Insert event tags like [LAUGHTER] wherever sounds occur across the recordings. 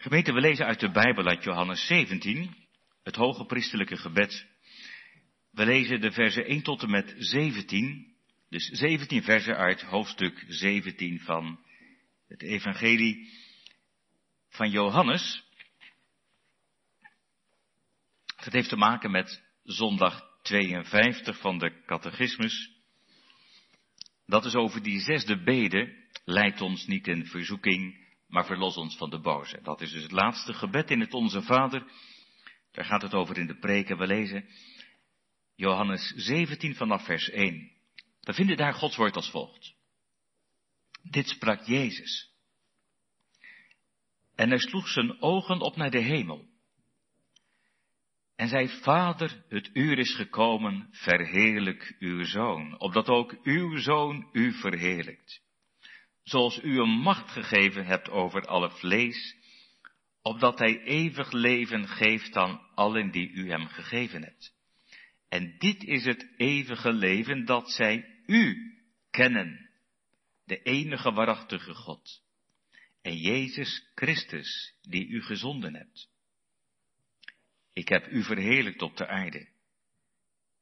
Gemeente, we lezen uit de Bijbel uit Johannes 17, het hoge priesterlijke gebed. We lezen de versen 1 tot en met 17, dus 17 versen uit hoofdstuk 17 van het Evangelie van Johannes. Het heeft te maken met zondag 52 van de catechismus. Dat is over die zesde bede, leidt ons niet in verzoeking, maar verlos ons van de boze. Dat is dus het laatste gebed in het Onze Vader. Daar gaat het over in de preken. We lezen Johannes 17 vanaf vers 1. We vinden daar Gods woord als volgt. Dit sprak Jezus. En hij sloeg zijn ogen op naar de hemel. En zei, Vader, het uur is gekomen, verheerlijk uw zoon, opdat ook uw zoon u verheerlijkt zoals u hem macht gegeven hebt over alle vlees, opdat hij eeuwig leven geeft aan allen die u hem gegeven hebt. En dit is het eeuwige leven dat zij u kennen, de enige waarachtige God, en Jezus Christus, die u gezonden hebt. Ik heb u verheerlijkt op de aarde.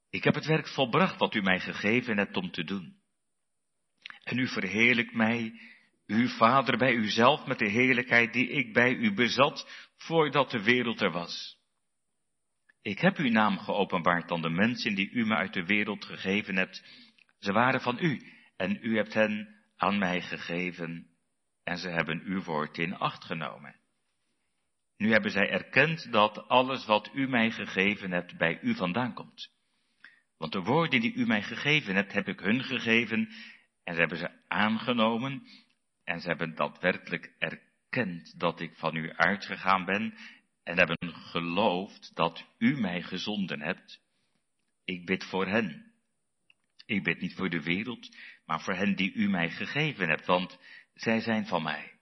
Ik heb het werk volbracht wat u mij gegeven hebt om te doen. En u verheerlijkt mij, uw Vader, bij uzelf met de heerlijkheid die ik bij u bezat voordat de wereld er was. Ik heb uw naam geopenbaard aan de mensen die u me uit de wereld gegeven hebt. Ze waren van u en u hebt hen aan mij gegeven en ze hebben uw woord in acht genomen. Nu hebben zij erkend dat alles wat u mij gegeven hebt bij u vandaan komt. Want de woorden die u mij gegeven hebt, heb ik hun gegeven en ze hebben ze aangenomen en ze hebben daadwerkelijk erkend dat ik van u uitgegaan ben en hebben geloofd dat u mij gezonden hebt. Ik bid voor hen. Ik bid niet voor de wereld, maar voor hen die u mij gegeven hebt, want zij zijn van mij.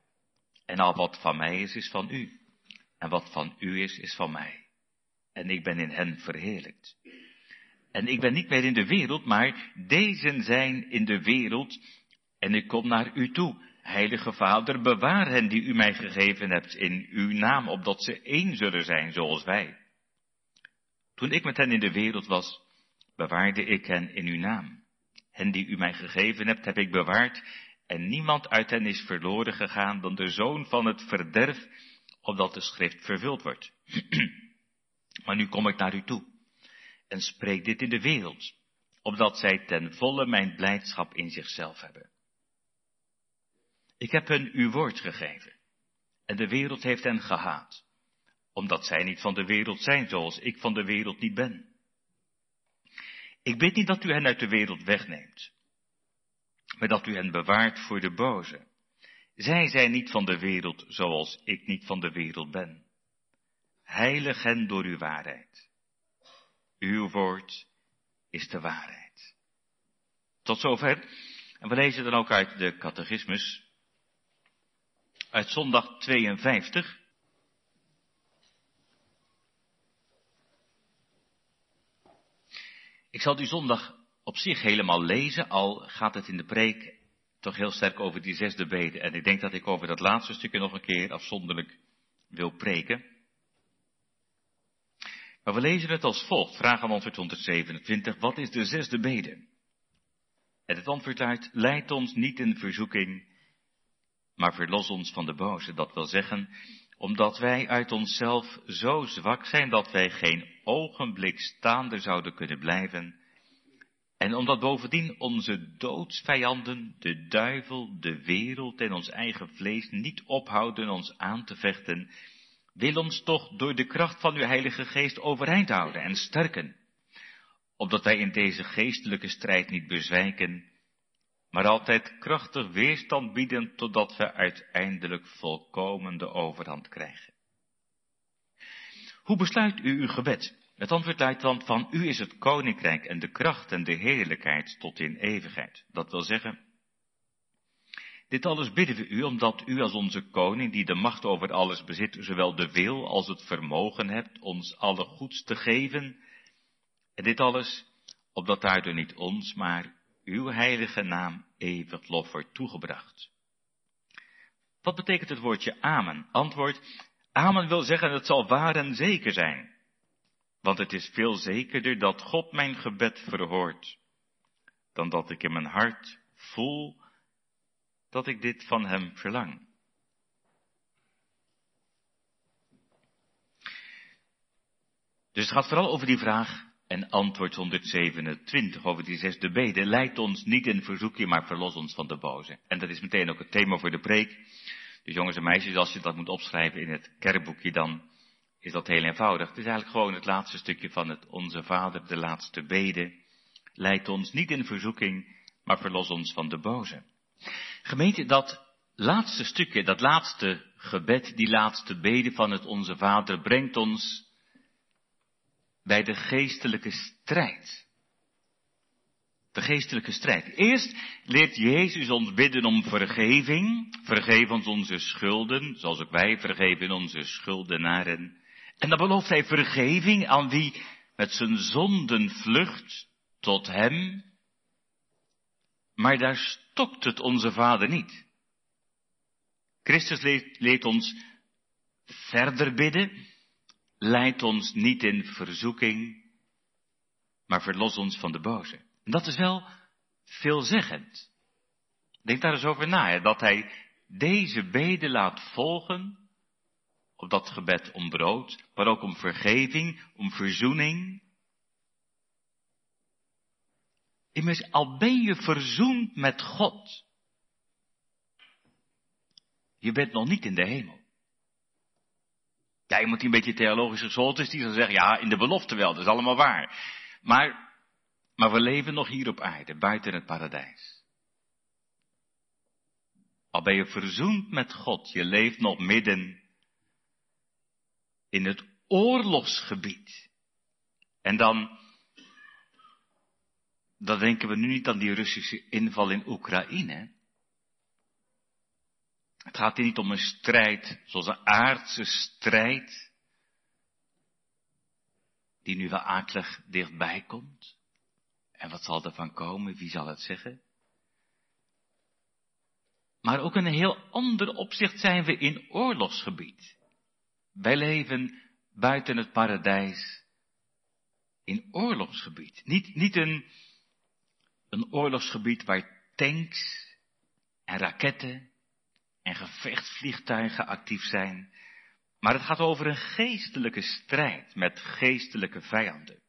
En al wat van mij is, is van u. En wat van u is, is van mij. En ik ben in hen verheerlijkt. En ik ben niet meer in de wereld, maar deze zijn in de wereld. En ik kom naar u toe. Heilige Vader, bewaar hen die u mij gegeven hebt in uw naam, opdat ze één zullen zijn zoals wij. Toen ik met hen in de wereld was, bewaarde ik hen in uw naam. Hen die u mij gegeven hebt, heb ik bewaard, en niemand uit hen is verloren gegaan dan de zoon van het verderf, opdat de schrift vervuld wordt. [CLEARS THROAT] maar nu kom ik naar u toe en spreek dit in de wereld, opdat zij ten volle mijn blijdschap in zichzelf hebben. Ik heb hen uw woord gegeven, en de wereld heeft hen gehaat, omdat zij niet van de wereld zijn zoals ik van de wereld niet ben. Ik bid niet dat u hen uit de wereld wegneemt, maar dat u hen bewaart voor de boze. Zij zijn niet van de wereld zoals ik niet van de wereld ben. Heilig hen door uw waarheid. Uw woord is de waarheid. Tot zover. En we lezen dan ook uit de catechismus. Uit zondag 52. Ik zal die zondag op zich helemaal lezen, al gaat het in de preek toch heel sterk over die zesde bede. En ik denk dat ik over dat laatste stukje nog een keer afzonderlijk wil preken. Maar we lezen het als volgt, vraag aan antwoord 127, wat is de zesde bede? En het antwoord luidt, leid ons niet in verzoeking, maar verlos ons van de boze. Dat wil zeggen, omdat wij uit onszelf zo zwak zijn dat wij geen ogenblik staande zouden kunnen blijven, en omdat bovendien onze doodsvijanden, de duivel, de wereld en ons eigen vlees niet ophouden ons aan te vechten, wil ons toch door de kracht van uw Heilige Geest overeind houden en sterken, opdat wij in deze geestelijke strijd niet bezwijken, maar altijd krachtig weerstand bieden totdat we uiteindelijk volkomen de overhand krijgen. Hoe besluit u uw gebed? Het antwoord luidt dan, van u is het koninkrijk en de kracht en de heerlijkheid tot in eeuwigheid. Dat wil zeggen, dit alles bidden we u, omdat u als onze koning, die de macht over alles bezit, zowel de wil als het vermogen hebt ons alle goeds te geven. En dit alles, opdat daardoor niet ons, maar uw heilige naam eeuwig lof wordt toegebracht. Wat betekent het woordje amen? Antwoord, Amen wil zeggen, het zal waar en zeker zijn. Want het is veel zekerder dat God mijn gebed verhoort, dan dat ik in mijn hart voel dat ik dit van Hem verlang. Dus het gaat vooral over die vraag en antwoord 127 over die zesde bede. Leid ons niet in verzoekje, maar verlos ons van de boze. En dat is meteen ook het thema voor de preek. Dus jongens en meisjes, als je dat moet opschrijven in het kerkboekje, dan is dat heel eenvoudig. Het is eigenlijk gewoon het laatste stukje van het Onze Vader, de laatste bede. Leid ons niet in verzoeking, maar verlos ons van de boze. Gemeente, dat laatste stukje, dat laatste gebed, die laatste bede van het Onze Vader, brengt ons bij de geestelijke strijd. De geestelijke strijd. Eerst leert Jezus ons bidden om vergeving. Vergeef ons onze schulden, zoals ook wij vergeven onze schuldenaren. En dan belooft hij vergeving aan wie met zijn zonden vlucht tot hem. Maar daar stokt het onze Vader niet. Christus leert ons verder bidden. Leid ons niet in verzoeking, maar verlos ons van de boze. En dat is wel veelzeggend. Denk daar eens over na, hè, dat hij deze bede laat volgen op dat gebed om brood, maar ook om vergeving, om verzoening. Immers, al ben je verzoend met God, je bent nog niet in de hemel. Ja, iemand die een beetje theologisch geschoold is, die zal zeggen, ja, in de belofte wel, dat is allemaal waar. Maar, maar we leven nog hier op aarde, buiten het paradijs. Al ben je verzoend met God, je leeft nog midden in het oorlogsgebied. En dan, dan denken we nu niet aan die Russische inval in Oekraïne. Het gaat hier niet om een strijd zoals een aardse strijd, die nu wel akelig dichtbij komt. En wat zal er van komen? Wie zal het zeggen? Maar ook in een heel ander opzicht zijn we in oorlogsgebied. Wij leven buiten het paradijs in oorlogsgebied. Niet, niet een, een oorlogsgebied waar tanks en raketten en gevechtsvliegtuigen actief zijn. Maar het gaat over een geestelijke strijd met geestelijke vijanden.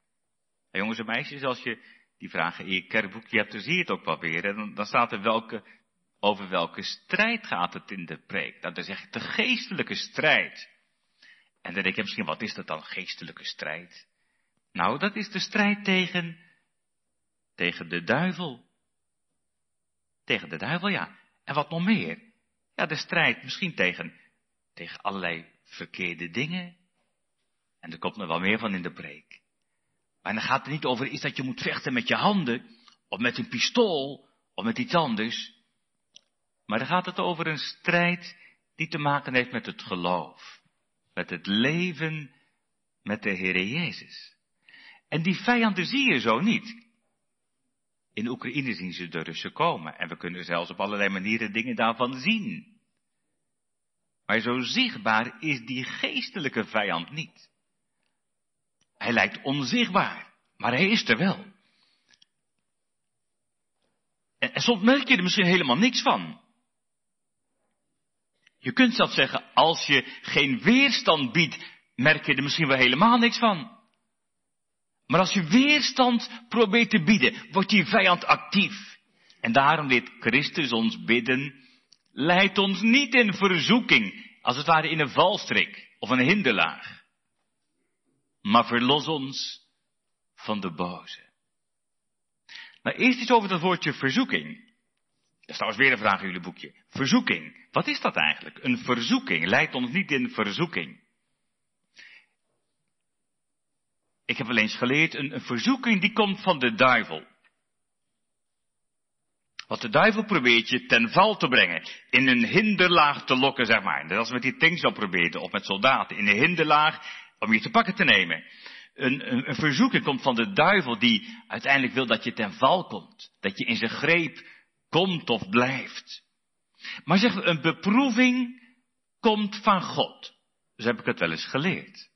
En jongens en meisjes, als je die vragen in je kerkboekje hebt, dan zie je het ook wel weer. En dan staat er welke, over welke strijd gaat het in de preek. Nou, dan zeg je de geestelijke strijd. En dan denk je misschien, wat is dat dan, geestelijke strijd? Nou, dat is de strijd tegen, tegen de duivel. Tegen de duivel, ja. En wat nog meer? Ja, de strijd misschien tegen, tegen allerlei verkeerde dingen. En er komt nog wel meer van in de preek. Maar dan gaat het niet over iets dat je moet vechten met je handen, of met een pistool, of met iets anders. Maar dan gaat het over een strijd die te maken heeft met het geloof. Met het leven met de Heer Jezus. En die vijanden zie je zo niet. In Oekraïne zien ze de Russen komen. En we kunnen zelfs op allerlei manieren dingen daarvan zien. Maar zo zichtbaar is die geestelijke vijand niet. Hij lijkt onzichtbaar, maar hij is er wel. En, soms merk je er misschien helemaal niks van. Je kunt zelfs zeggen, als je geen weerstand biedt, merk je er misschien wel helemaal niks van. Maar als je weerstand probeert te bieden, wordt die vijand actief. En daarom leert Christus ons bidden, leid ons niet in verzoeking, als het ware in een valstrik of een hinderlaag. Maar verlos ons van de boze. Nou, eerst iets over dat woordje verzoeking. Dat is trouwens weer een vraag in jullie boekje. Verzoeking. Wat is dat eigenlijk? Een verzoeking leidt ons niet in verzoeking. Ik heb wel eens geleerd, een, verzoeking die komt van de duivel. Wat de duivel probeert je ten val te brengen. In een hinderlaag te lokken, zeg maar. Dat als met die tanks al probeerde, of met soldaten. In een hinderlaag om je te pakken te nemen. Een, een, een verzoeking komt van de duivel die uiteindelijk wil dat je ten val komt. Dat je in zijn greep komt of blijft. Maar zeg, een beproeving komt van God. Zo heb ik het wel eens geleerd.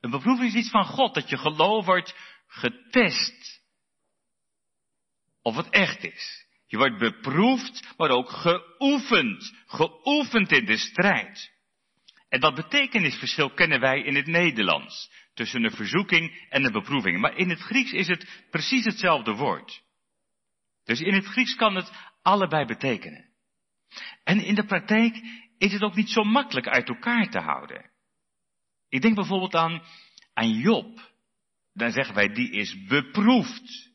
Een beproeving is iets van God, dat je geloof wordt getest. Of het echt is. Je wordt beproefd, maar ook geoefend. Geoefend in de strijd. En dat betekenisverschil kennen wij in het Nederlands. Tussen een verzoeking en een beproeving. Maar in het Grieks is het precies hetzelfde woord. Dus in het Grieks kan het allebei betekenen. En in de praktijk is het ook niet zo makkelijk uit elkaar te houden. Ik denk bijvoorbeeld aan, Job. Dan zeggen wij, die is beproefd.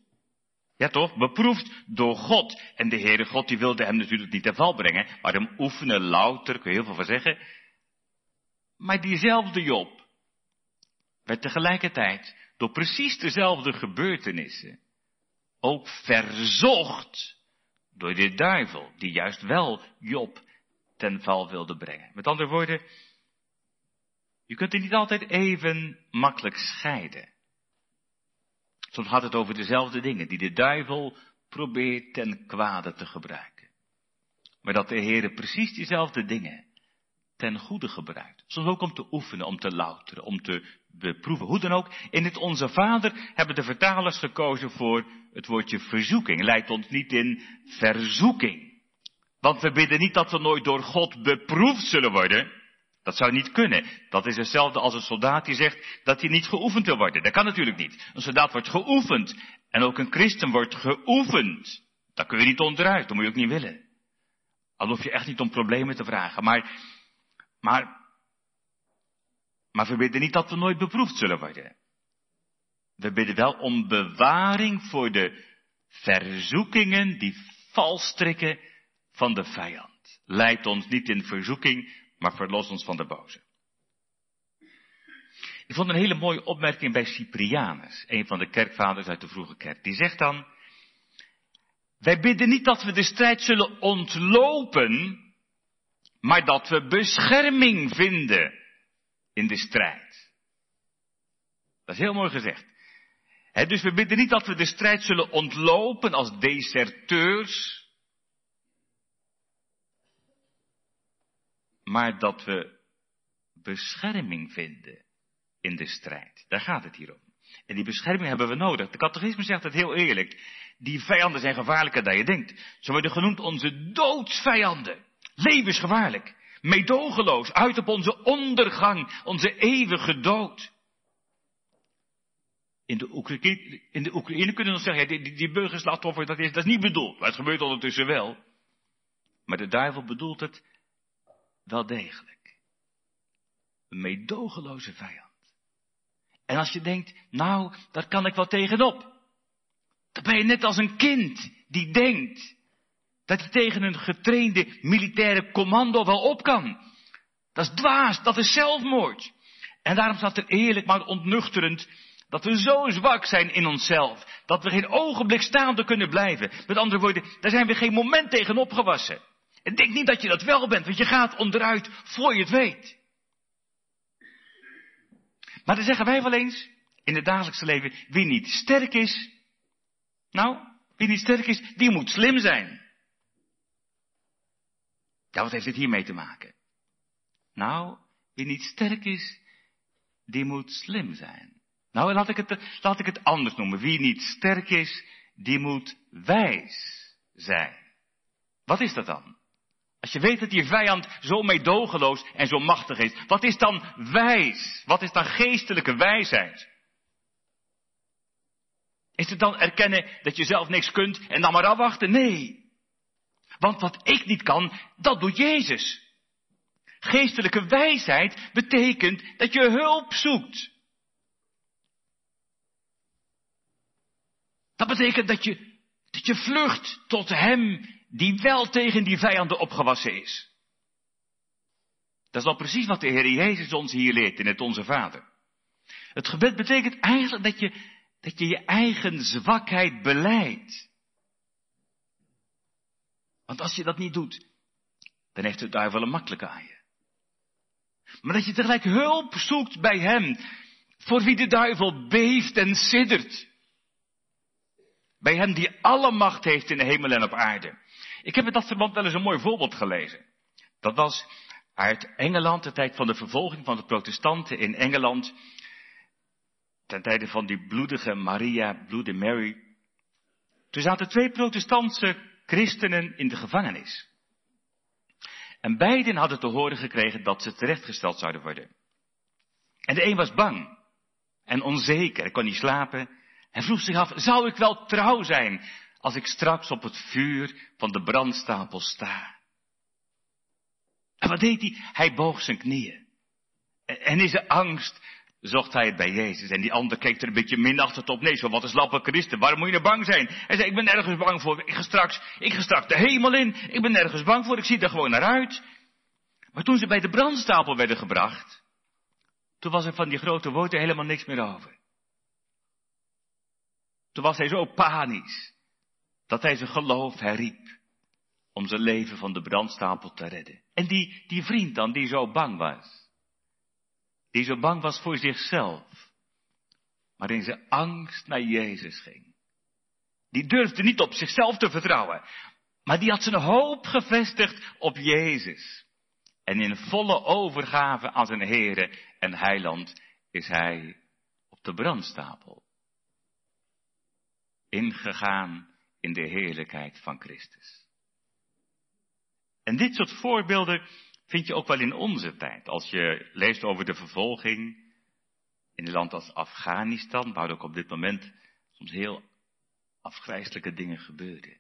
Ja toch? Beproefd door God. En de Heere God die wilde hem natuurlijk niet te val brengen, maar hem oefenen louter, kun je heel veel van zeggen. Maar diezelfde Job werd tegelijkertijd door precies dezelfde gebeurtenissen ook verzocht door de duivel, die juist wel Job ten val wilde brengen. Met andere woorden, je kunt het niet altijd even makkelijk scheiden. Soms gaat het over dezelfde dingen die de duivel probeert ten kwade te gebruiken. Maar dat de Heer precies diezelfde dingen ten goede gebruikt. Soms ook om te oefenen, om te louteren, om te beproeven. Hoe dan ook, in het Onze Vader hebben de vertalers gekozen voor het woordje verzoeking. Leidt ons niet in verzoeking. Want we bidden niet dat we nooit door God beproefd zullen worden. Dat zou niet kunnen. Dat is hetzelfde als een soldaat die zegt dat hij niet geoefend wil worden. Dat kan natuurlijk niet. Een soldaat wordt geoefend. En ook een christen wordt geoefend. Daar kun je niet onderuit. Dat moet je ook niet willen. Al hoef je echt niet om problemen te vragen. Maar, maar, maar we bidden niet dat we nooit beproefd zullen worden. We bidden wel om bewaring voor de verzoekingen die valstrikken van de vijand. Leid ons niet in verzoeking, maar verlos ons van de boze. Ik vond een hele mooie opmerking bij Cyprianus, een van de kerkvaders uit de vroege kerk. Die zegt dan, wij bidden niet dat we de strijd zullen ontlopen, maar dat we bescherming vinden in de strijd. Dat is heel mooi gezegd. dus we bidden niet dat we de strijd zullen ontlopen als deserteurs, maar dat we bescherming vinden in de strijd. Daar gaat het hier om. En die bescherming hebben we nodig. De catechisme zegt het heel eerlijk. Die vijanden zijn gevaarlijker dan je denkt. Ze worden genoemd onze doodsvijanden. Levensgevaarlijk. Meedogenloos. Uit op onze ondergang. Onze eeuwige dood. In de, Oekraïne, in de Oekraïne kunnen we nog zeggen, ja, die, die burgerslachtoffer, dat is, dat is niet bedoeld. Maar het gebeurt ondertussen wel. Maar de duivel bedoelt het wel degelijk. Een meedogenloze vijand. En als je denkt, nou, daar kan ik wel tegenop. Dan ben je net als een kind die denkt dat hij tegen een getrainde militaire commando wel op kan. Dat is dwaas, dat is zelfmoord. En daarom staat er eerlijk maar ontnuchterend dat we zo zwak zijn in onszelf, dat we geen ogenblik staande kunnen blijven. Met andere woorden, daar zijn we geen moment tegen opgewassen. En denk niet dat je dat wel bent, want je gaat onderuit voor je het weet. Maar dan zeggen wij wel eens, in het dagelijkse leven, wie niet sterk is, nou, wie niet sterk is, die moet slim zijn. Ja, wat heeft dit hiermee te maken? Nou, wie niet sterk is, die moet slim zijn. Nou, laat ik het, laat ik het anders noemen. Wie niet sterk is, die moet wijs zijn. Wat is dat dan? Als je weet dat je vijand zo meedogenloos en zo machtig is, wat is dan wijs? Wat is dan geestelijke wijsheid? Is het dan erkennen dat je zelf niks kunt en dan maar afwachten? Nee. Want wat ik niet kan, dat doet Jezus. Geestelijke wijsheid betekent dat je hulp zoekt. Dat betekent dat je, dat je vlucht tot Hem die wel tegen die vijanden opgewassen is. Dat is al precies wat de Heer Jezus ons hier leert in het Onze Vader. Het gebed betekent eigenlijk dat je dat je, je eigen zwakheid beleidt. Want als je dat niet doet, dan heeft de duivel een makkelijke aan je. Maar dat je tegelijk hulp zoekt bij hem, voor wie de duivel beeft en siddert. Bij hem die alle macht heeft in de hemel en op aarde. Ik heb in dat verband wel eens een mooi voorbeeld gelezen. Dat was uit Engeland, de tijd van de vervolging van de protestanten in Engeland, ten tijde van die bloedige Maria, Bloody Mary. Toen zaten twee protestantse christenen in de gevangenis. En beiden hadden te horen gekregen dat ze terechtgesteld zouden worden. En de een was bang en onzeker, kon niet slapen. Hij vroeg zich af, zou ik wel trouw zijn als ik straks op het vuur van de brandstapel sta? En wat deed hij? Hij boog zijn knieën. En in zijn angst zocht hij het bij Jezus. En die ander keek er een beetje minachtend op. Nee, zo wat een slappe christen. Waarom moet je nou bang zijn? Hij zei, ik ben nergens bang voor. Ik ga straks, ik ga straks de hemel in. Ik ben nergens bang voor. Ik zie er gewoon naar uit. Maar toen ze bij de brandstapel werden gebracht, toen was er van die grote woorden helemaal niks meer over. Toen was hij zo panisch, dat hij zijn geloof herriep om zijn leven van de brandstapel te redden. En die, die vriend dan, die zo bang was, die zo bang was voor zichzelf, maar in zijn angst naar Jezus ging. Die durfde niet op zichzelf te vertrouwen, maar die had zijn hoop gevestigd op Jezus. En in volle overgave aan zijn Heere en Heiland is hij op de brandstapel. Ingegaan in de heerlijkheid van Christus. En dit soort voorbeelden vind je ook wel in onze tijd. Als je leest over de vervolging in een land als Afghanistan, waar ook op dit moment soms heel afgrijzelijke dingen gebeuren.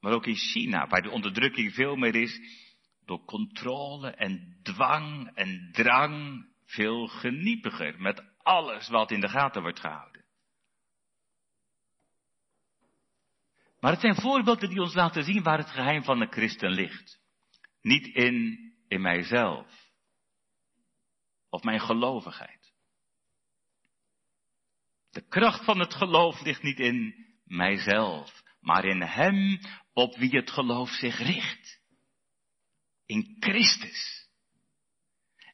Maar ook in China, waar de onderdrukking veel meer is door controle en dwang en drang, veel geniepiger, met alles wat in de gaten wordt gehouden. Maar het zijn voorbeelden die ons laten zien waar het geheim van de christen ligt. Niet in in mijzelf. Of mijn gelovigheid. De kracht van het geloof ligt niet in mijzelf, maar in Hem op wie het geloof zich richt. In Christus.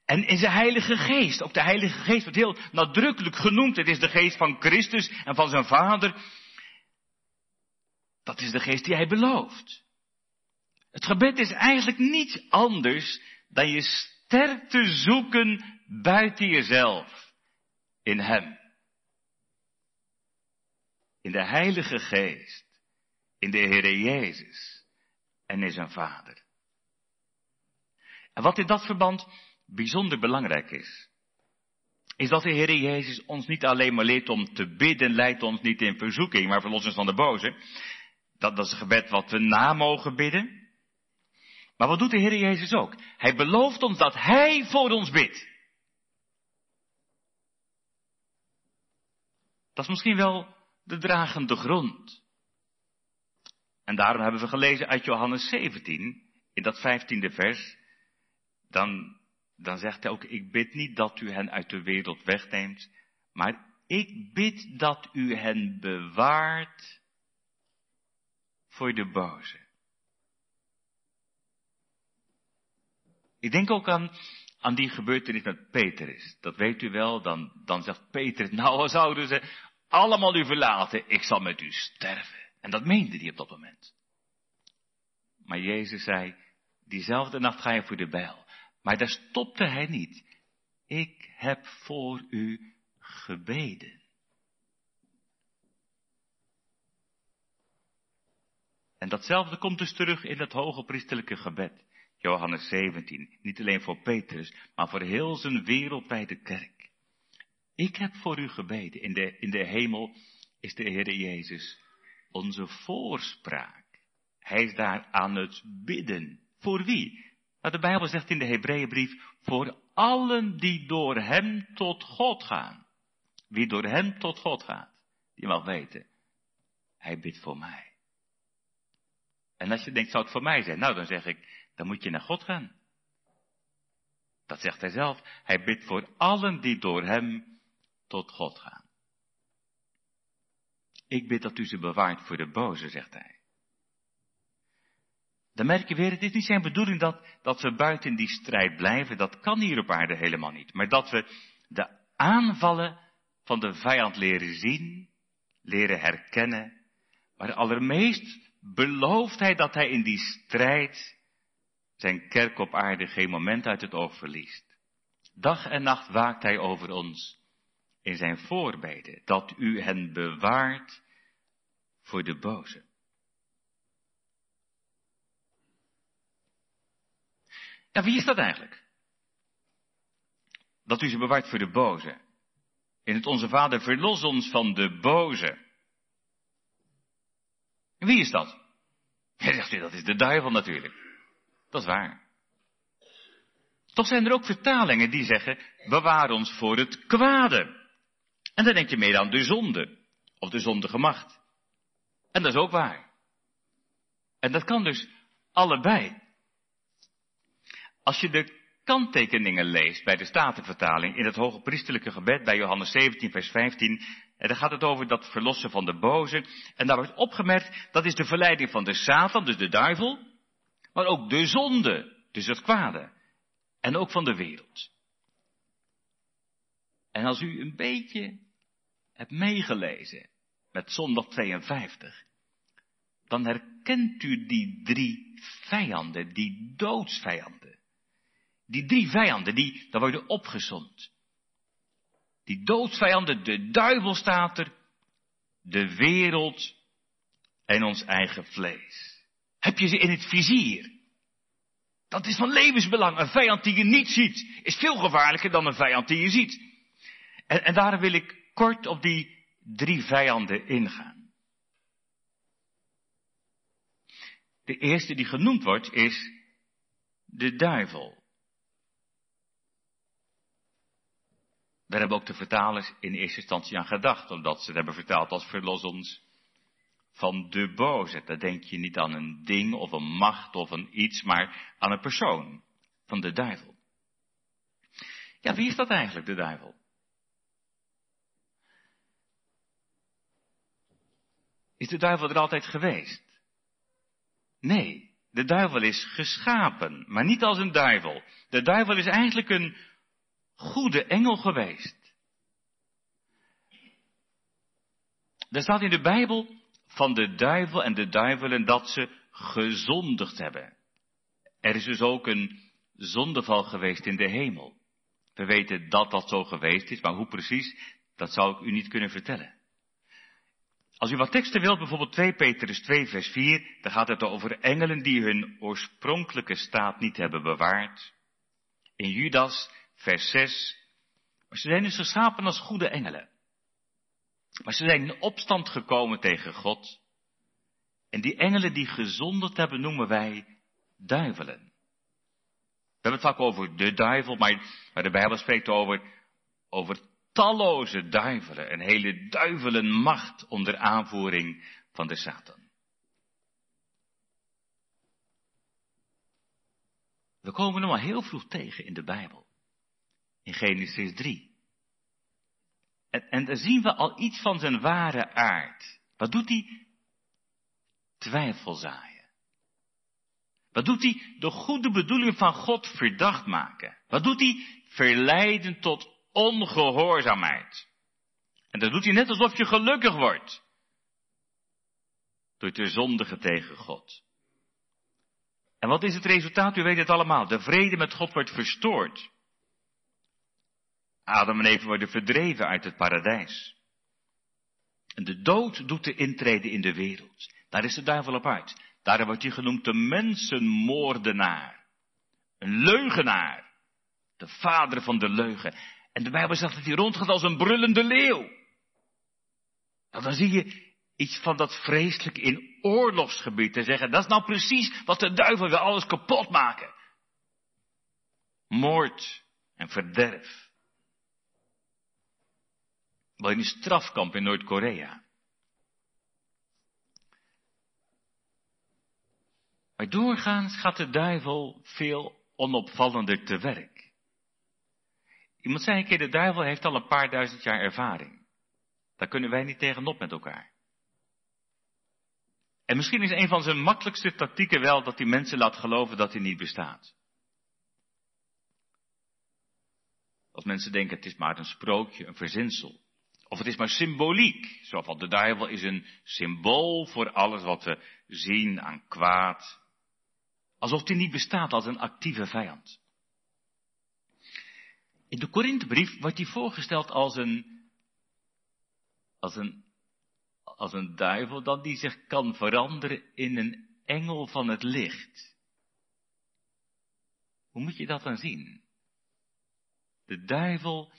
En in zijn Heilige Geest. Ook de Heilige Geest wordt heel nadrukkelijk genoemd. Het is de Geest van Christus en van zijn Vader. Dat is de Geest die Hij belooft. Het gebed is eigenlijk niets anders dan je sterkte zoeken buiten jezelf. In Hem. In de Heilige Geest. In de Heere Jezus. En in zijn Vader. En wat in dat verband bijzonder belangrijk is, is dat de Heere Jezus ons niet alleen maar leert om te bidden, leidt ons niet in verzoeking, maar verlos ons van de boze. Dat, is een gebed wat we na mogen bidden. Maar wat doet de Heer Jezus ook? Hij belooft ons dat Hij voor ons bidt. Dat is misschien wel de dragende grond. En daarom hebben we gelezen uit Johannes 17, in dat vijftiende vers, dan, dan zegt hij ook, ik bid niet dat u hen uit de wereld wegneemt, maar ik bid dat u hen bewaart voor de boze. Ik denk ook aan, aan die gebeurtenis met Petrus. Dat weet u wel, dan, dan zegt Petrus, nou zouden ze allemaal u verlaten, ik zal met u sterven. En dat meende hij op dat moment. Maar Jezus zei, diezelfde nacht ga je voor de bijl. Maar daar stopte hij niet. Ik heb voor u gebeden. En datzelfde komt dus terug in het hoge priesterlijke gebed. Johannes 17. Niet alleen voor Petrus, maar voor heel zijn wereldwijde kerk. Ik heb voor u gebeden. In de, in de hemel is de Heer Jezus onze voorspraak. Hij is daar aan het bidden. Voor wie? Nou, de Bijbel zegt in de Hebreeënbrief, voor allen die door hem tot God gaan. Wie door hem tot God gaat, die mag weten, hij bidt voor mij. En als je denkt, zou het voor mij zijn? Nou, dan zeg ik, dan moet je naar God gaan. Dat zegt hij zelf. Hij bidt voor allen die door hem tot God gaan. Ik bid dat u ze bewaart voor de boze, zegt hij. Dan merk je weer, het is niet zijn bedoeling dat, dat we buiten die strijd blijven. Dat kan hier op aarde helemaal niet. Maar dat we de aanvallen van de vijand leren zien, leren herkennen. Maar allermeest belooft hij dat hij in die strijd zijn kerk op aarde geen moment uit het oog verliest. Dag en nacht waakt hij over ons in zijn voorbeden, dat u hen bewaart voor de boze. Ja, wie is dat eigenlijk? Dat u ze bewaart voor de boze. In het Onze Vader verlos ons van de boze. Wie is dat? Ja, zegt dat is de duivel natuurlijk. Dat is waar. Toch zijn er ook vertalingen die zeggen, bewaar ons voor het kwade. En dan denk je meer aan de zonde, of de zondige macht. En dat is ook waar. En dat kan dus allebei. Als je de kanttekeningen leest bij de Statenvertaling in het hoge priesterlijke gebed bij Johannes 17 vers 15, en dan gaat het over dat verlossen van de boze. En daar wordt opgemerkt, dat is de verleiding van de Satan, dus de duivel, maar ook de zonde, dus het kwade. En ook van de wereld. En als u een beetje hebt meegelezen met zondag 52, dan herkent u die drie vijanden, die doodsvijanden. Die drie vijanden, die, daar worden opgezond. Die doodsvijanden, de duivel staat er, de wereld en ons eigen vlees. Heb je ze in het vizier? Dat is van levensbelang. Een vijand die je niet ziet, is veel gevaarlijker dan een vijand die je ziet. En, en daarom wil ik kort op die drie vijanden ingaan. De eerste die genoemd wordt is de duivel. Daar hebben ook de vertalers in eerste instantie aan gedacht, omdat ze het hebben vertaald als verlos ons van de boze. Dan denk je niet aan een ding of een macht of een iets, maar aan een persoon van de duivel. Ja, wie is dat eigenlijk, de duivel? Is de duivel er altijd geweest? Nee, de duivel is geschapen, maar niet als een duivel. De duivel is eigenlijk een goede engel geweest. Er staat in de Bijbel van de duivel en de duivelen dat ze gezondigd hebben. Er is dus ook een zondeval geweest in de hemel. We weten dat dat zo geweest is, maar hoe precies, dat zou ik u niet kunnen vertellen. Als u wat teksten wilt, bijvoorbeeld 2 Petrus 2 vers 4, dan gaat het over engelen die hun oorspronkelijke staat niet hebben bewaard. In Judas vers 6. Maar ze zijn dus geschapen als goede engelen. Maar ze zijn in opstand gekomen tegen God. En die engelen die gezonderd hebben, noemen wij duivelen. We hebben het vaak over de duivel, maar, maar de Bijbel spreekt over, over talloze duivelen. Een hele duivelenmacht onder aanvoering van de Satan. We komen hem al heel vroeg tegen in de Bijbel in Genesis 3. En, en daar zien we al iets van zijn ware aard. Wat doet hij? Twijfel zaaien. Wat doet hij? De goede bedoeling van God verdacht maken. Wat doet hij? Verleiden tot ongehoorzaamheid. En dat doet hij net alsof je gelukkig wordt. Door te zondigen tegen God. En wat is het resultaat? U weet het allemaal. De vrede met God wordt verstoord. Adam en Eva worden verdreven uit het paradijs. En de dood doet de intrede in de wereld. Daar is de duivel op uit. Daar wordt hij genoemd de mensenmoordenaar. Een leugenaar. De vader van de leugen. En de Bijbel zegt dat hij rondgaat als een brullende leeuw. Nou, dan zie je iets van dat vreselijk in oorlogsgebied te zeggen. Dat is nou precies wat de duivel wil alles kapot maken. Moord en verderf. Wel in een strafkamp in Noord-Korea. Maar doorgaans gaat de duivel veel onopvallender te werk. Iemand zei een keer, de duivel heeft al een paar duizend jaar ervaring. Daar kunnen wij niet tegenop met elkaar. En misschien is een van zijn makkelijkste tactieken wel dat hij mensen laat geloven dat hij niet bestaat. Als mensen denken het is maar een sprookje, een verzinsel. Of het is maar symboliek. Zo van de duivel is een symbool voor alles wat we zien aan kwaad. Alsof die niet bestaat als een actieve vijand. In de Korinthebrief wordt hij voorgesteld als een, als een, als een duivel dan die zich kan veranderen in een engel van het licht. Hoe moet je dat dan zien? De duivel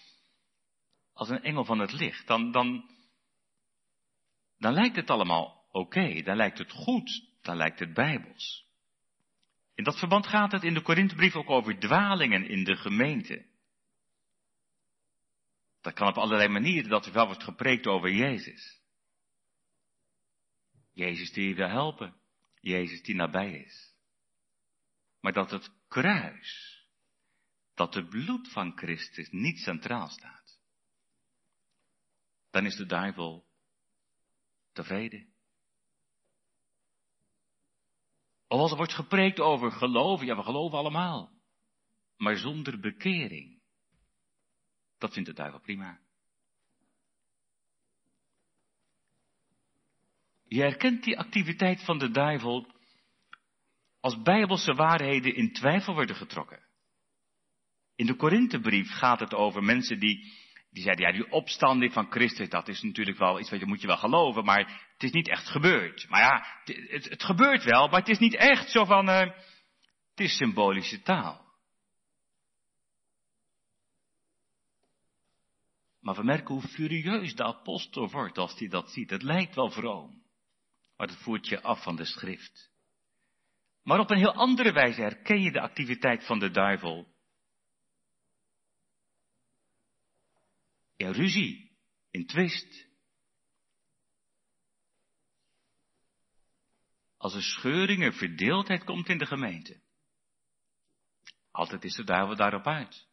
als een engel van het licht. Dan, dan, dan lijkt het allemaal oké, dan lijkt het goed, dan lijkt het bijbels. In dat verband gaat het in de Korinthebrief ook over dwalingen in de gemeente. Dat kan op allerlei manieren, dat er wel wordt gepreekt over Jezus. Jezus die je wil helpen. Jezus die nabij is. Maar dat het kruis, dat het bloed van Christus niet centraal staat. Dan is de duivel tevreden. Of als er wordt gepreekt over geloven, ja we geloven allemaal. Maar zonder bekering. Dat vindt de duivel prima. Je herkent die activiteit van de duivel als bijbelse waarheden in twijfel worden getrokken. In de Korinthebrief gaat het over mensen die, die zeiden, ja, die opstanding van Christus, dat is natuurlijk wel iets wat je moet je wel geloven, maar het is niet echt gebeurd. Maar ja, het, het, gebeurt wel, maar het is niet echt zo van, uh, het is symbolische taal. Maar we merken hoe furieus de apostel wordt als hij dat ziet. Het lijkt wel vroom, maar het voert je af van de schrift. Maar op een heel andere wijze herken je de activiteit van de duivel. In ruzie, in twist. Als er scheuring en verdeeldheid komt in de gemeente. Altijd is de duivel daarop uit.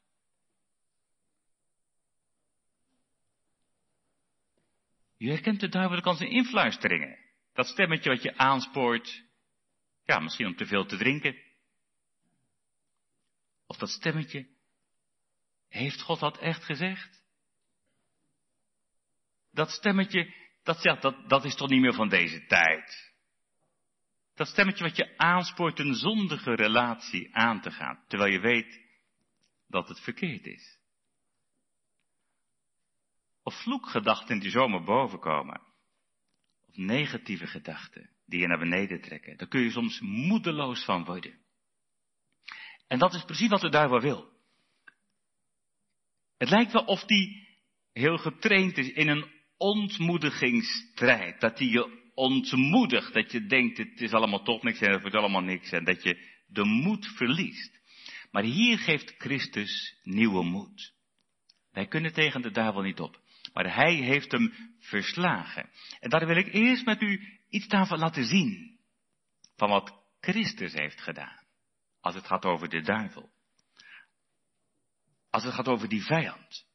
Je herkent de duivel als een influisteringen. Dat stemmetje wat je aanspoort, ja, misschien om te veel te drinken. Of dat stemmetje, heeft God dat echt gezegd? Dat stemmetje, dat zegt, dat, dat is toch niet meer van deze tijd. Dat stemmetje wat je aanspoort een zondige relatie aan te gaan, terwijl je weet dat het verkeerd is of vloekgedachten die zomaar bovenkomen. Of negatieve gedachten die je naar beneden trekken. Daar kun je soms moedeloos van worden. En dat is precies wat de duivel wil. Het lijkt wel of die heel getraind is in een ontmoedigingsstrijd. Dat hij je ontmoedigt. Dat je denkt, het is allemaal toch niks en het wordt allemaal niks. En dat je de moed verliest. Maar hier geeft Christus nieuwe moed. Wij kunnen tegen de duivel niet op. Maar hij heeft hem verslagen. En daar wil ik eerst met u iets daarvan laten zien. Van wat Christus heeft gedaan. Als het gaat over de duivel. Als het gaat over die vijand.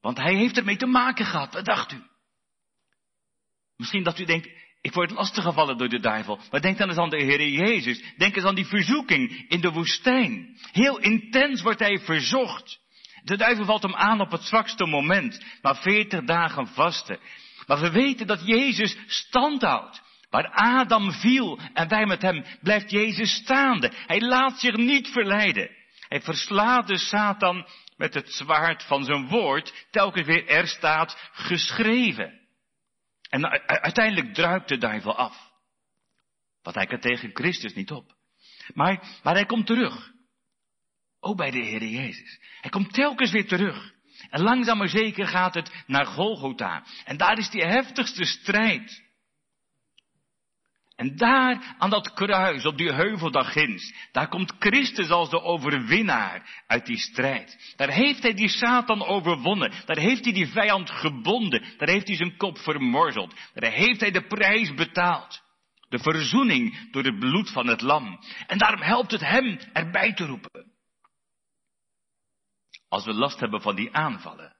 Want hij heeft ermee te maken gehad. Wat dacht u? Misschien dat u denkt, ik word lastiggevallen door de duivel. Maar denk dan eens aan de Heer Jezus. Denk eens aan die verzoeking in de woestijn. Heel intens wordt hij verzocht. De duivel valt hem aan op het zwakste moment, na veertig dagen vasten. Maar we weten dat Jezus stand houdt. Waar Adam viel en wij met hem, blijft Jezus staande. Hij laat zich niet verleiden. Hij verslaat de Satan met het zwaard van zijn woord, telkens weer er staat geschreven. En uiteindelijk druipt de duivel af. Want hij kan tegen Christus niet op. Maar, maar hij komt terug. Ook bij de Heer Jezus. Hij komt telkens weer terug. En langzaam maar zeker gaat het naar Golgotha. En daar is die heftigste strijd. En daar aan dat kruis, op die heuvel daar ginds, daar komt Christus als de overwinnaar uit die strijd. Daar heeft hij die Satan overwonnen. Daar heeft hij die vijand gebonden. Daar heeft hij zijn kop vermorzeld. Daar heeft hij de prijs betaald. De verzoening door het bloed van het lam. En daarom helpt het hem erbij te roepen. Als we last hebben van die aanvallen.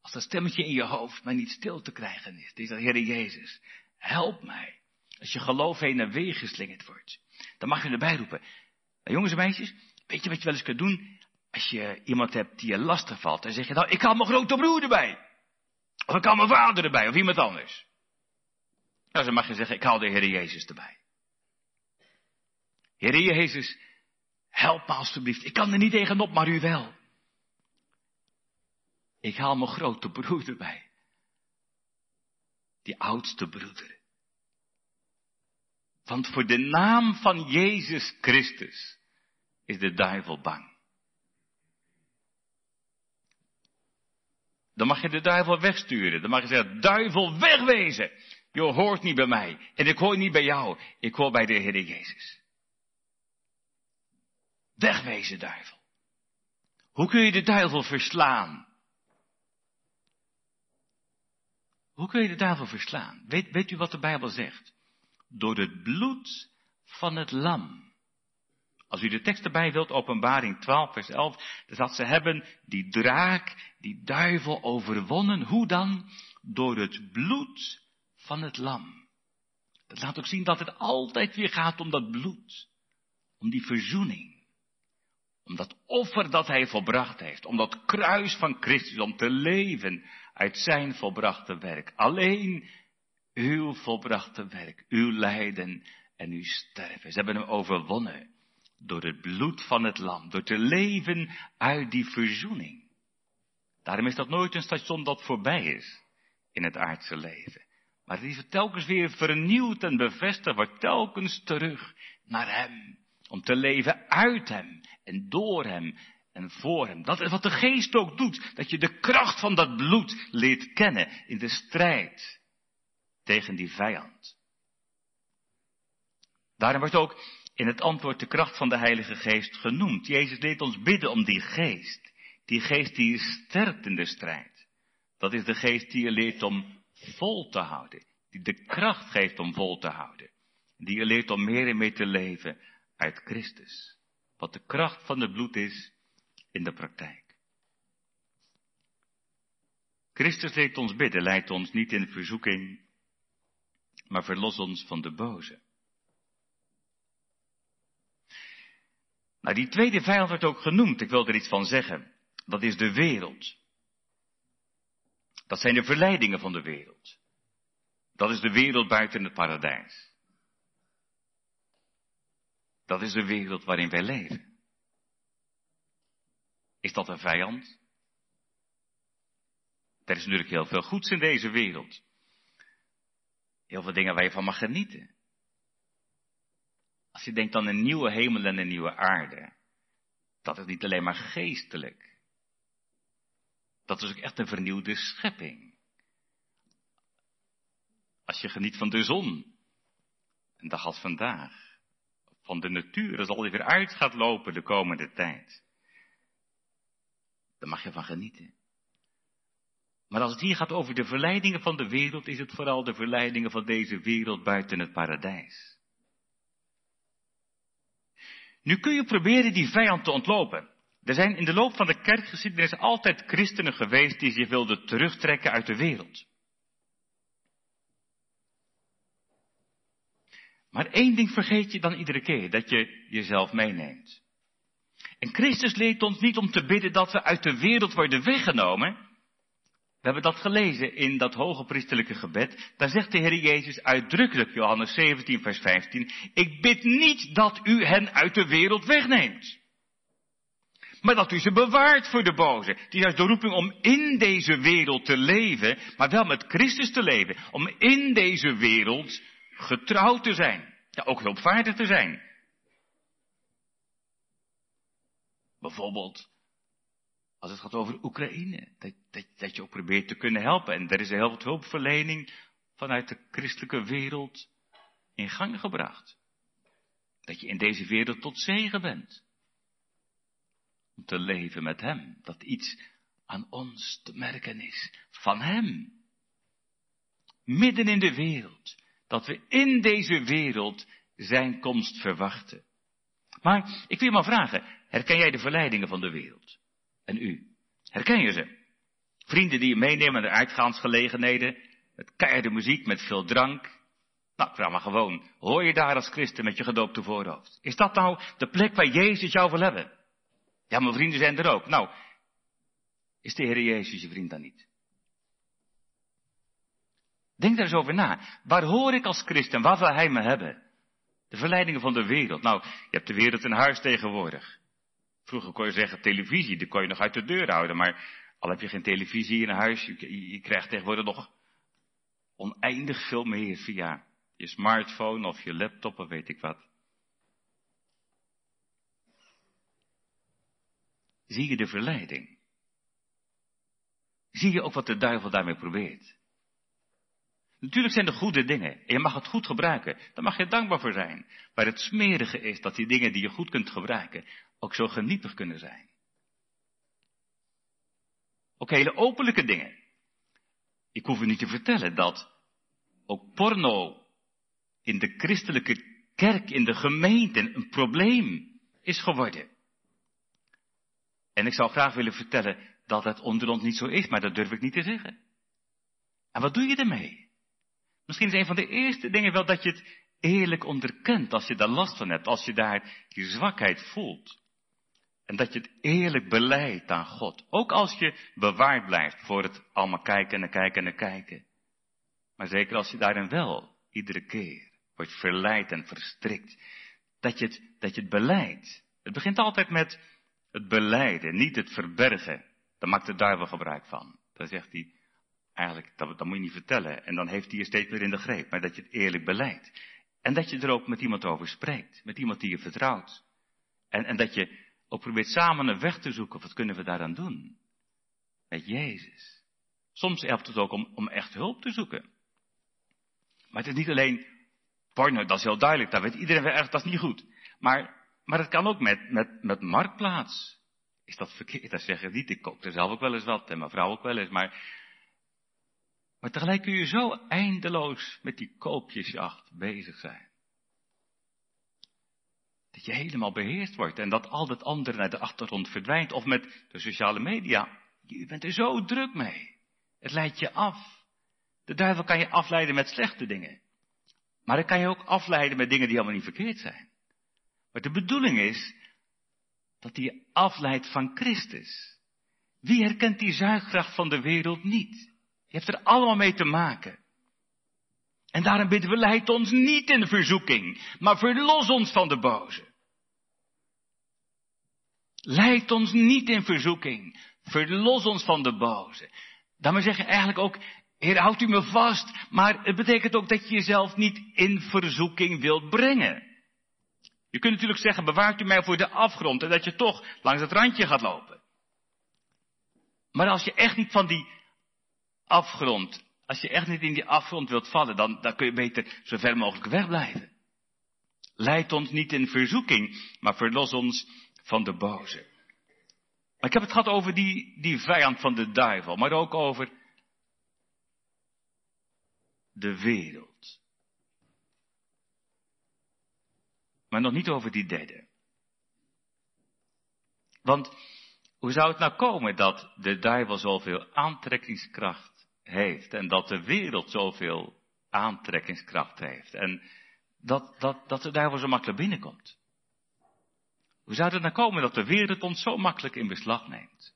Als dat stemmetje in je hoofd mij niet stil te krijgen is. Die zegt, Heer Jezus, help mij. Als je geloof heen en weer geslingerd wordt. Dan mag je erbij roepen. Nou, jongens en meisjes, weet je wat je wel eens kunt doen? Als je iemand hebt die je lastig valt. Dan zeg je, nou, ik haal mijn grote broer erbij. Of ik haal mijn vader erbij. Of iemand anders. Nou, dan mag je zeggen, ik haal de Heer Jezus erbij. Heer Jezus, help me alstublieft. Ik kan er niet tegenop, maar u wel. Ik haal mijn grote broeder bij. Die oudste broeder. Want voor de naam van Jezus Christus is de duivel bang. Dan mag je de duivel wegsturen. Dan mag je zeggen, duivel wegwezen. Je hoort niet bij mij. En ik hoor niet bij jou. Ik hoor bij de Heer Jezus. Wegwezen, duivel. Hoe kun je de duivel verslaan? Hoe kun je de duivel verslaan? Weet, weet u wat de Bijbel zegt? Door het bloed van het lam. Als u de tekst erbij wilt, openbaring 12, vers 11, dan dat ze hebben die draak, die duivel overwonnen. Hoe dan? Door het bloed van het lam. Dat laat ook zien dat het altijd weer gaat om dat bloed. Om die verzoening. Om dat offer dat hij volbracht heeft. Om dat kruis van Christus. Om te leven uit zijn volbrachte werk. Alleen uw volbrachte werk. Uw lijden en uw sterven. Ze hebben hem overwonnen. Door het bloed van het lam. Door te leven uit die verzoening. Daarom is dat nooit een station dat voorbij is in het aardse leven. Maar die is telkens weer vernieuwd en bevestigd, wordt telkens terug naar Hem. Om te leven uit Hem en door Hem en voor Hem. Dat is wat de geest ook doet. Dat je de kracht van dat bloed leert kennen in de strijd tegen die vijand. Daarom wordt ook in het antwoord de kracht van de Heilige Geest genoemd. Jezus deed ons bidden om die geest. Die geest die je sterkt in de strijd. Dat is de geest die je leert om vol te houden. Die de kracht geeft om vol te houden. Die je leert om meer en meer te leven uit Christus. Wat de kracht van het bloed is in de praktijk. Christus leert ons bidden, leidt ons niet in verzoeking, maar verlos ons van de boze. Nou, die tweede vijand werd ook genoemd, ik wil er iets van zeggen. Dat is de wereld. Dat zijn de verleidingen van de wereld. Dat is de wereld buiten het paradijs. Dat is de wereld waarin wij leven. Is dat een vijand? Er is natuurlijk heel veel goeds in deze wereld. Heel veel dingen waar je van mag genieten. Als je denkt aan een nieuwe hemel en een nieuwe aarde, dat is niet alleen maar geestelijk. Dat is ook echt een vernieuwde schepping. Als je geniet van de zon, een dag als vandaag, van de natuur, als al die weer uit gaat lopen de komende tijd, dan mag je van genieten. Maar als het hier gaat over de verleidingen van de wereld, is het vooral de verleidingen van deze wereld buiten het paradijs. Nu kun je proberen die vijand te ontlopen. Er zijn in de loop van de kerkgeschiedenis altijd christenen geweest die zich wilden terugtrekken uit de wereld. Maar één ding vergeet je dan iedere keer, dat je jezelf meeneemt. En Christus leert ons niet om te bidden dat we uit de wereld worden weggenomen. We hebben dat gelezen in dat hoge priesterlijke gebed. Daar zegt de Heer Jezus uitdrukkelijk, Johannes 17, vers 15, ik bid niet dat u hen uit de wereld wegneemt. Maar dat u ze bewaart voor de boze. Die is de roeping om in deze wereld te leven, maar wel met Christus te leven. Om in deze wereld getrouwd te zijn. Ja, ook hulpvaardig te zijn. Bijvoorbeeld als het gaat over Oekraïne. Dat, dat, dat je ook probeert te kunnen helpen. En er is heel wat hulpverlening vanuit de christelijke wereld in gang gebracht. Dat je in deze wereld tot zegen bent. Om te leven met Hem. Dat iets aan ons te merken is. Van Hem. Midden in de wereld. Dat we in deze wereld Zijn komst verwachten. Maar ik wil je maar vragen. Herken jij de verleidingen van de wereld? En u? Herken je ze? Vrienden die je meenemen naar uitgaansgelegenheden. Met keiharde muziek, met veel drank. Nou, vraag maar gewoon. Hoor je daar als christen met je gedoopte voorhoofd? Is dat nou de plek waar Jezus jou wil hebben? Ja, mijn vrienden zijn er ook. Nou, is de Heer Jezus je vriend dan niet? Denk daar eens over na. Waar hoor ik als christen? Waar wil Hij me hebben? De verleidingen van de wereld. Nou, je hebt de wereld in huis tegenwoordig. Vroeger kon je zeggen televisie, die kon je nog uit de deur houden, maar al heb je geen televisie in huis, je, je krijgt tegenwoordig nog oneindig veel meer via je smartphone of je laptop of weet ik wat. Zie je de verleiding? Zie je ook wat de duivel daarmee probeert? Natuurlijk zijn er goede dingen. En je mag het goed gebruiken. Daar mag je dankbaar voor zijn. Maar het smerige is dat die dingen die je goed kunt gebruiken ook zo genietig kunnen zijn. Ook hele openlijke dingen. Ik hoef u niet te vertellen dat ook porno in de christelijke kerk, in de gemeente, een probleem is geworden. En ik zou graag willen vertellen dat het onder ons niet zo is, maar dat durf ik niet te zeggen. En wat doe je ermee? Misschien is een van de eerste dingen wel dat je het eerlijk onderkent als je daar last van hebt, als je daar je zwakheid voelt. En dat je het eerlijk beleidt aan God. Ook als je bewaard blijft voor het allemaal kijken en kijken en kijken. Maar zeker als je daarin wel iedere keer wordt verleid en verstrikt. Dat je het, dat je het beleidt. Het begint altijd met het beleiden, niet het verbergen. Daar maakt de duivel gebruik van. Dan zegt hij, eigenlijk, dat, dat moet je niet vertellen. En dan heeft hij je steeds weer in de greep. Maar dat je het eerlijk beleidt. En dat je er ook met iemand over spreekt. Met iemand die je vertrouwt. En, en dat je ook probeert samen een weg te zoeken. Wat kunnen we daaraan doen? Met Jezus. Soms helpt het ook om, om echt hulp te zoeken. Maar het is niet alleen porno, dat is heel duidelijk. Daar weet iedereen wel erg, dat is niet goed. Maar maar het kan ook met, met, met marktplaats. Is dat verkeerd? Dat zeggen niet. Ik koop er zelf ook wel eens wat en mijn vrouw ook wel eens. Maar, maar tegelijk kun je zo eindeloos met die koopjesjacht bezig zijn. Dat je helemaal beheerst wordt en dat al het andere naar de achtergrond verdwijnt. Of met de sociale media. Je bent er zo druk mee. Het leidt je af. De duivel kan je afleiden met slechte dingen. Maar hij kan je ook afleiden met dingen die helemaal niet verkeerd zijn. Maar de bedoeling is dat hij afleidt van Christus. Wie herkent die zuigkracht van de wereld niet? Je hebt er allemaal mee te maken. En daarom bidden we, leid ons niet in verzoeking, maar verlos ons van de boze. Leid ons niet in verzoeking, verlos ons van de boze. Daarmee zeg je eigenlijk ook, Heer, houdt u me vast, maar het betekent ook dat je jezelf niet in verzoeking wilt brengen. Je kunt natuurlijk zeggen, bewaart u mij voor de afgrond en dat je toch langs het randje gaat lopen. Maar als je echt niet van die afgrond, als je echt niet in die afgrond wilt vallen, dan, dan kun je beter zo ver mogelijk wegblijven. Leid ons niet in verzoeking, maar verlos ons van de boze. Maar ik heb het gehad over die, die vijand van de duivel, maar ook over de wereld. Maar nog niet over die derde. Want hoe zou het nou komen dat de duivel zoveel aantrekkingskracht heeft en dat de wereld zoveel aantrekkingskracht heeft en dat, dat, dat de duivel zo makkelijk binnenkomt? Hoe zou het nou komen dat de wereld ons zo makkelijk in beslag neemt?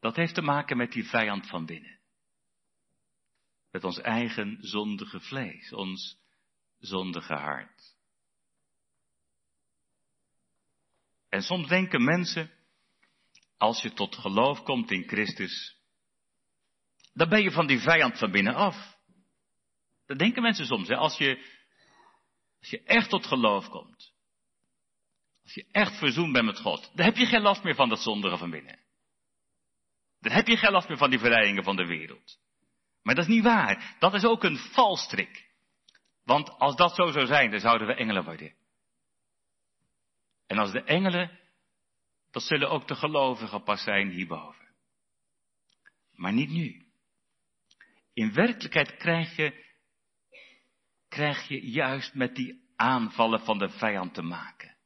Dat heeft te maken met die vijand van binnen. Met ons eigen zondige vlees, ons zondige hart. En soms denken mensen, als je tot geloof komt in Christus, dan ben je van die vijand van binnen af. Dat denken mensen soms, hè? Als, je, als je echt tot geloof komt, als je echt verzoend bent met God, dan heb je geen last meer van dat zondige van binnen. Dan heb je geen last meer van die verleidingen van de wereld. Maar dat is niet waar. Dat is ook een valstrik. Want als dat zo zou zijn, dan zouden we engelen worden. En als de engelen, dat zullen ook de gelovigen pas zijn hierboven. Maar niet nu. In werkelijkheid krijg je, krijg je juist met die aanvallen van de vijand te maken.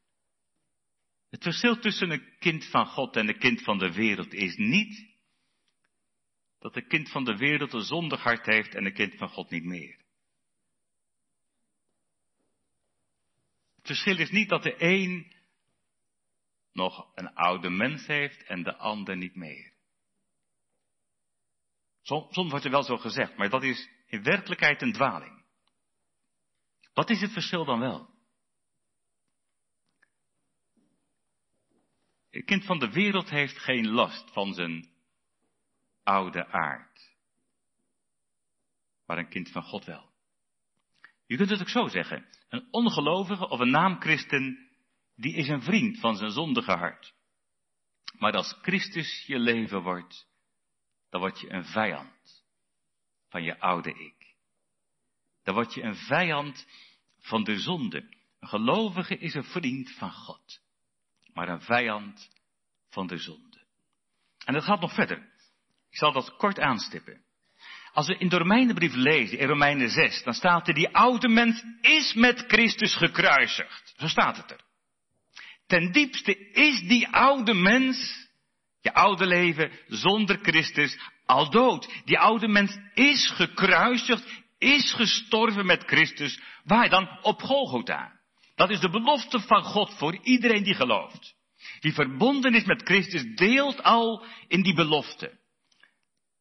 Het verschil tussen een kind van God en een kind van de wereld is niet dat een kind van de wereld een zondig hart heeft en een kind van God niet meer. Het verschil is niet dat de een nog een oude mens heeft en de ander niet meer. Soms wordt er wel zo gezegd, maar dat is in werkelijkheid een dwaling. Wat is het verschil dan wel? Het kind van de wereld heeft geen last van zijn oude aard. Maar een kind van God wel. Je kunt het ook zo zeggen. Een ongelovige of een naamchristen, die is een vriend van zijn zondige hart. Maar als Christus je leven wordt, dan word je een vijand van je oude ik. Dan word je een vijand van de zonde. Een gelovige is een vriend van God, maar een vijand van de zonde. En dat gaat nog verder. Ik zal dat kort aanstippen. Als we in de Romeinenbrief lezen, in Romeinen 6, dan staat er, die oude mens is met Christus gekruisigd. Zo staat het er. Ten diepste is die oude mens, je oude leven zonder Christus, al dood. Die oude mens is gekruisigd, is gestorven met Christus. Waar dan? Op Golgotha. Dat is de belofte van God voor iedereen die gelooft. Die verbonden is met Christus, deelt al in die belofte.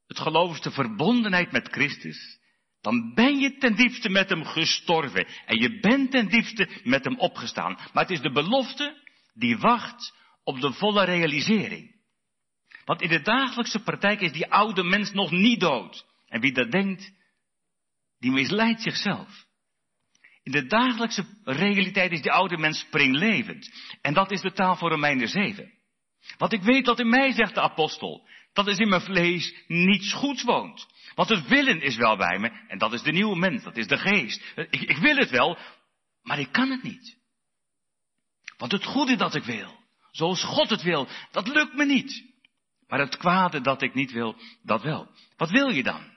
Het geloof is de verbondenheid met Christus. Dan ben je ten diepste met hem gestorven. En je bent ten diepste met hem opgestaan. Maar het is de belofte die wacht op de volle realisering. Want in de dagelijkse praktijk is die oude mens nog niet dood. En wie dat denkt, die misleidt zichzelf. In de dagelijkse realiteit is die oude mens springlevend. En dat is de taal voor Romeinen 7. Want ik weet dat in mij, zegt de apostel, dat is in mijn vlees niets goeds woont. Want het willen is wel bij me, en dat is de nieuwe mens, dat is de geest. Ik, ik wil het wel, maar ik kan het niet. Want het goede dat ik wil, zoals God het wil, dat lukt me niet. Maar het kwade dat ik niet wil, dat wel. Wat wil je dan?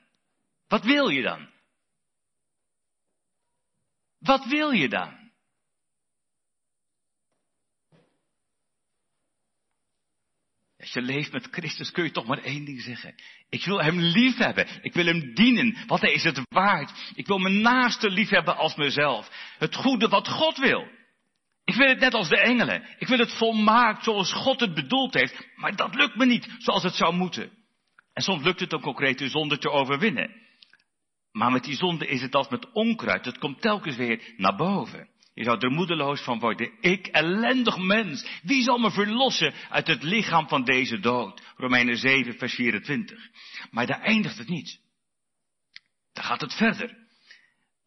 Wat wil je dan? Wat wil je dan? Als je leeft met Christus kun je toch maar één ding zeggen. Ik wil Hem lief hebben. Ik wil Hem dienen, want Hij is het waard. Ik wil mijn naaste lief hebben als mezelf. Het goede wat God wil. Ik wil het net als de engelen. Ik wil het volmaakt zoals God het bedoeld heeft. Maar dat lukt me niet zoals het zou moeten. En soms lukt het ook concreet de zonde te overwinnen. Maar met die zonde is het als met onkruid. Het komt telkens weer naar boven. Je zou er moedeloos van worden. Ik, ellendig mens, wie zal me verlossen uit het lichaam van deze dood? Romeinen 7, vers 24. Maar daar eindigt het niet. Dan gaat het verder.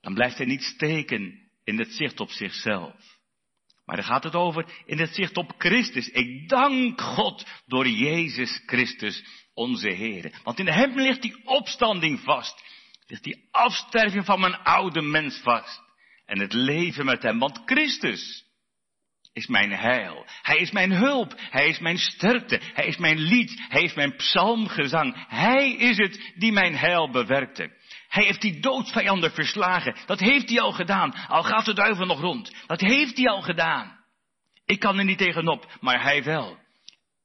Dan blijft hij niet steken in het zicht op zichzelf. Maar dan gaat het over in het zicht op Christus. Ik dank God door Jezus Christus, onze Heer. Want in hem ligt die opstanding vast ligt die afsterving van mijn oude mens vast. En het leven met hem, want Christus is mijn heil. Hij is mijn hulp. Hij is mijn sterkte. Hij is mijn lied. Hij is mijn psalmgezang. Hij is het die mijn heil bewerkte. Hij heeft die doodsvijanden verslagen. Dat heeft hij al gedaan. Al gaat de duivel nog rond. Dat heeft hij al gedaan. Ik kan er niet tegenop, maar hij wel.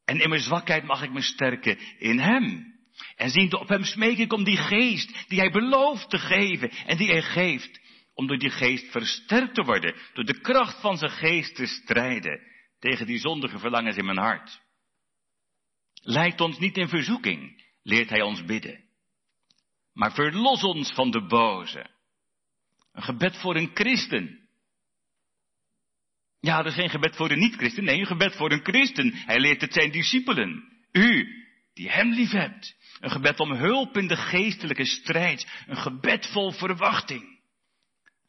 En in mijn zwakheid mag ik me sterken in hem. En ziende op hem smeek ik om die geest die hij belooft te geven en die hij geeft. Om door die geest versterkt te worden, door de kracht van zijn geest te strijden tegen die zondige verlangens in mijn hart. Leidt ons niet in verzoeking, leert hij ons bidden. Maar verlos ons van de boze. Een gebed voor een christen. Ja, dat is geen gebed voor een niet-christen, nee, een gebed voor een christen. Hij leert het zijn discipelen. U, die hem lief hebt. Een gebed om hulp in de geestelijke strijd. Een gebed vol verwachting.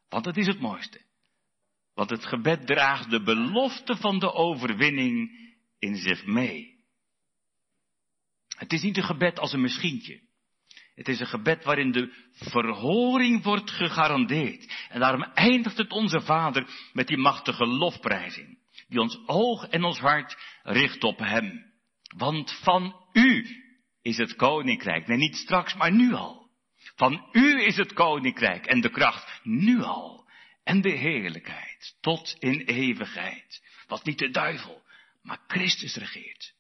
Want dat is het mooiste. Want het gebed draagt de belofte van de overwinning in zich mee. Het is niet een gebed als een misschien. Het is een gebed waarin de verhoring wordt gegarandeerd. En daarom eindigt het onze Vader met die machtige lofprijzing. Die ons oog en ons hart richt op Hem. Want van U is het koninkrijk. Nee, niet straks, maar nu al. Van u is het koninkrijk en de kracht nu al. En de heerlijkheid tot in eeuwigheid. Wat niet de duivel, maar Christus regeert.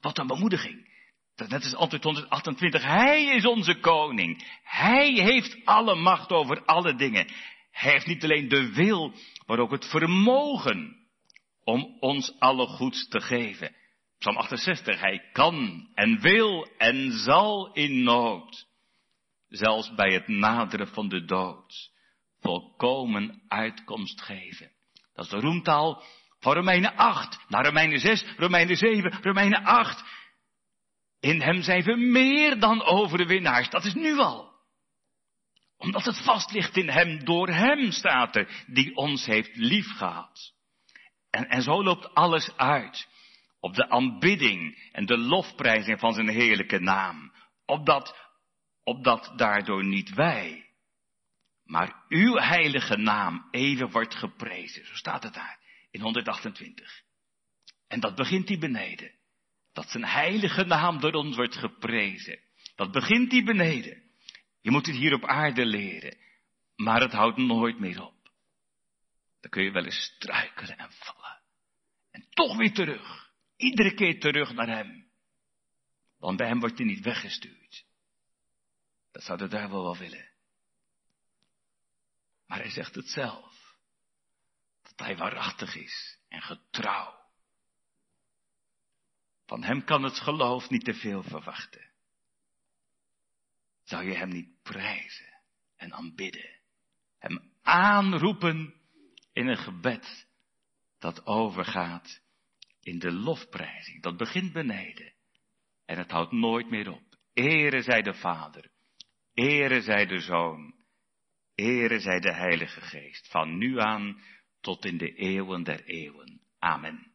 Wat een bemoediging. Dat net is antwoord 128. Hij is onze koning. Hij heeft alle macht over alle dingen. Hij heeft niet alleen de wil, maar ook het vermogen om ons alle goeds te geven. Psalm 68, hij kan en wil en zal in nood, zelfs bij het naderen van de dood, volkomen uitkomst geven. Dat is de roemtaal van Romeinen 8, naar Romeinen 6, Romeinen 7, Romeinen 8. In hem zijn we meer dan overwinnaars. Dat is nu al. Omdat het vast ligt in hem, door hem staat er, die ons heeft liefgehad. En, en zo loopt alles uit. Op de aanbidding en de lofprijzing van zijn heerlijke naam. Opdat, opdat daardoor niet wij, maar uw heilige naam even wordt geprezen. Zo staat het daar in 128. En dat begint hier beneden. Dat zijn heilige naam door ons wordt geprezen. Dat begint hier beneden. Je moet het hier op aarde leren. Maar het houdt nooit meer op. Dan kun je wel eens struikelen en vallen. En toch weer terug. Iedere keer terug naar Hem. Want bij Hem wordt je niet weggestuurd. Dat zou de duivel wel willen. Maar Hij zegt het zelf. Dat Hij waarachtig is en getrouw. Van hem kan het geloof niet te veel verwachten. Zou je hem niet prijzen en aanbidden? Hem aanroepen in een gebed dat overgaat in de lofprijzing. Dat begint beneden en het houdt nooit meer op. Ere zij de Vader, ere zij de Zoon, ere zij de Heilige Geest, van nu aan tot in de eeuwen der eeuwen. Amen.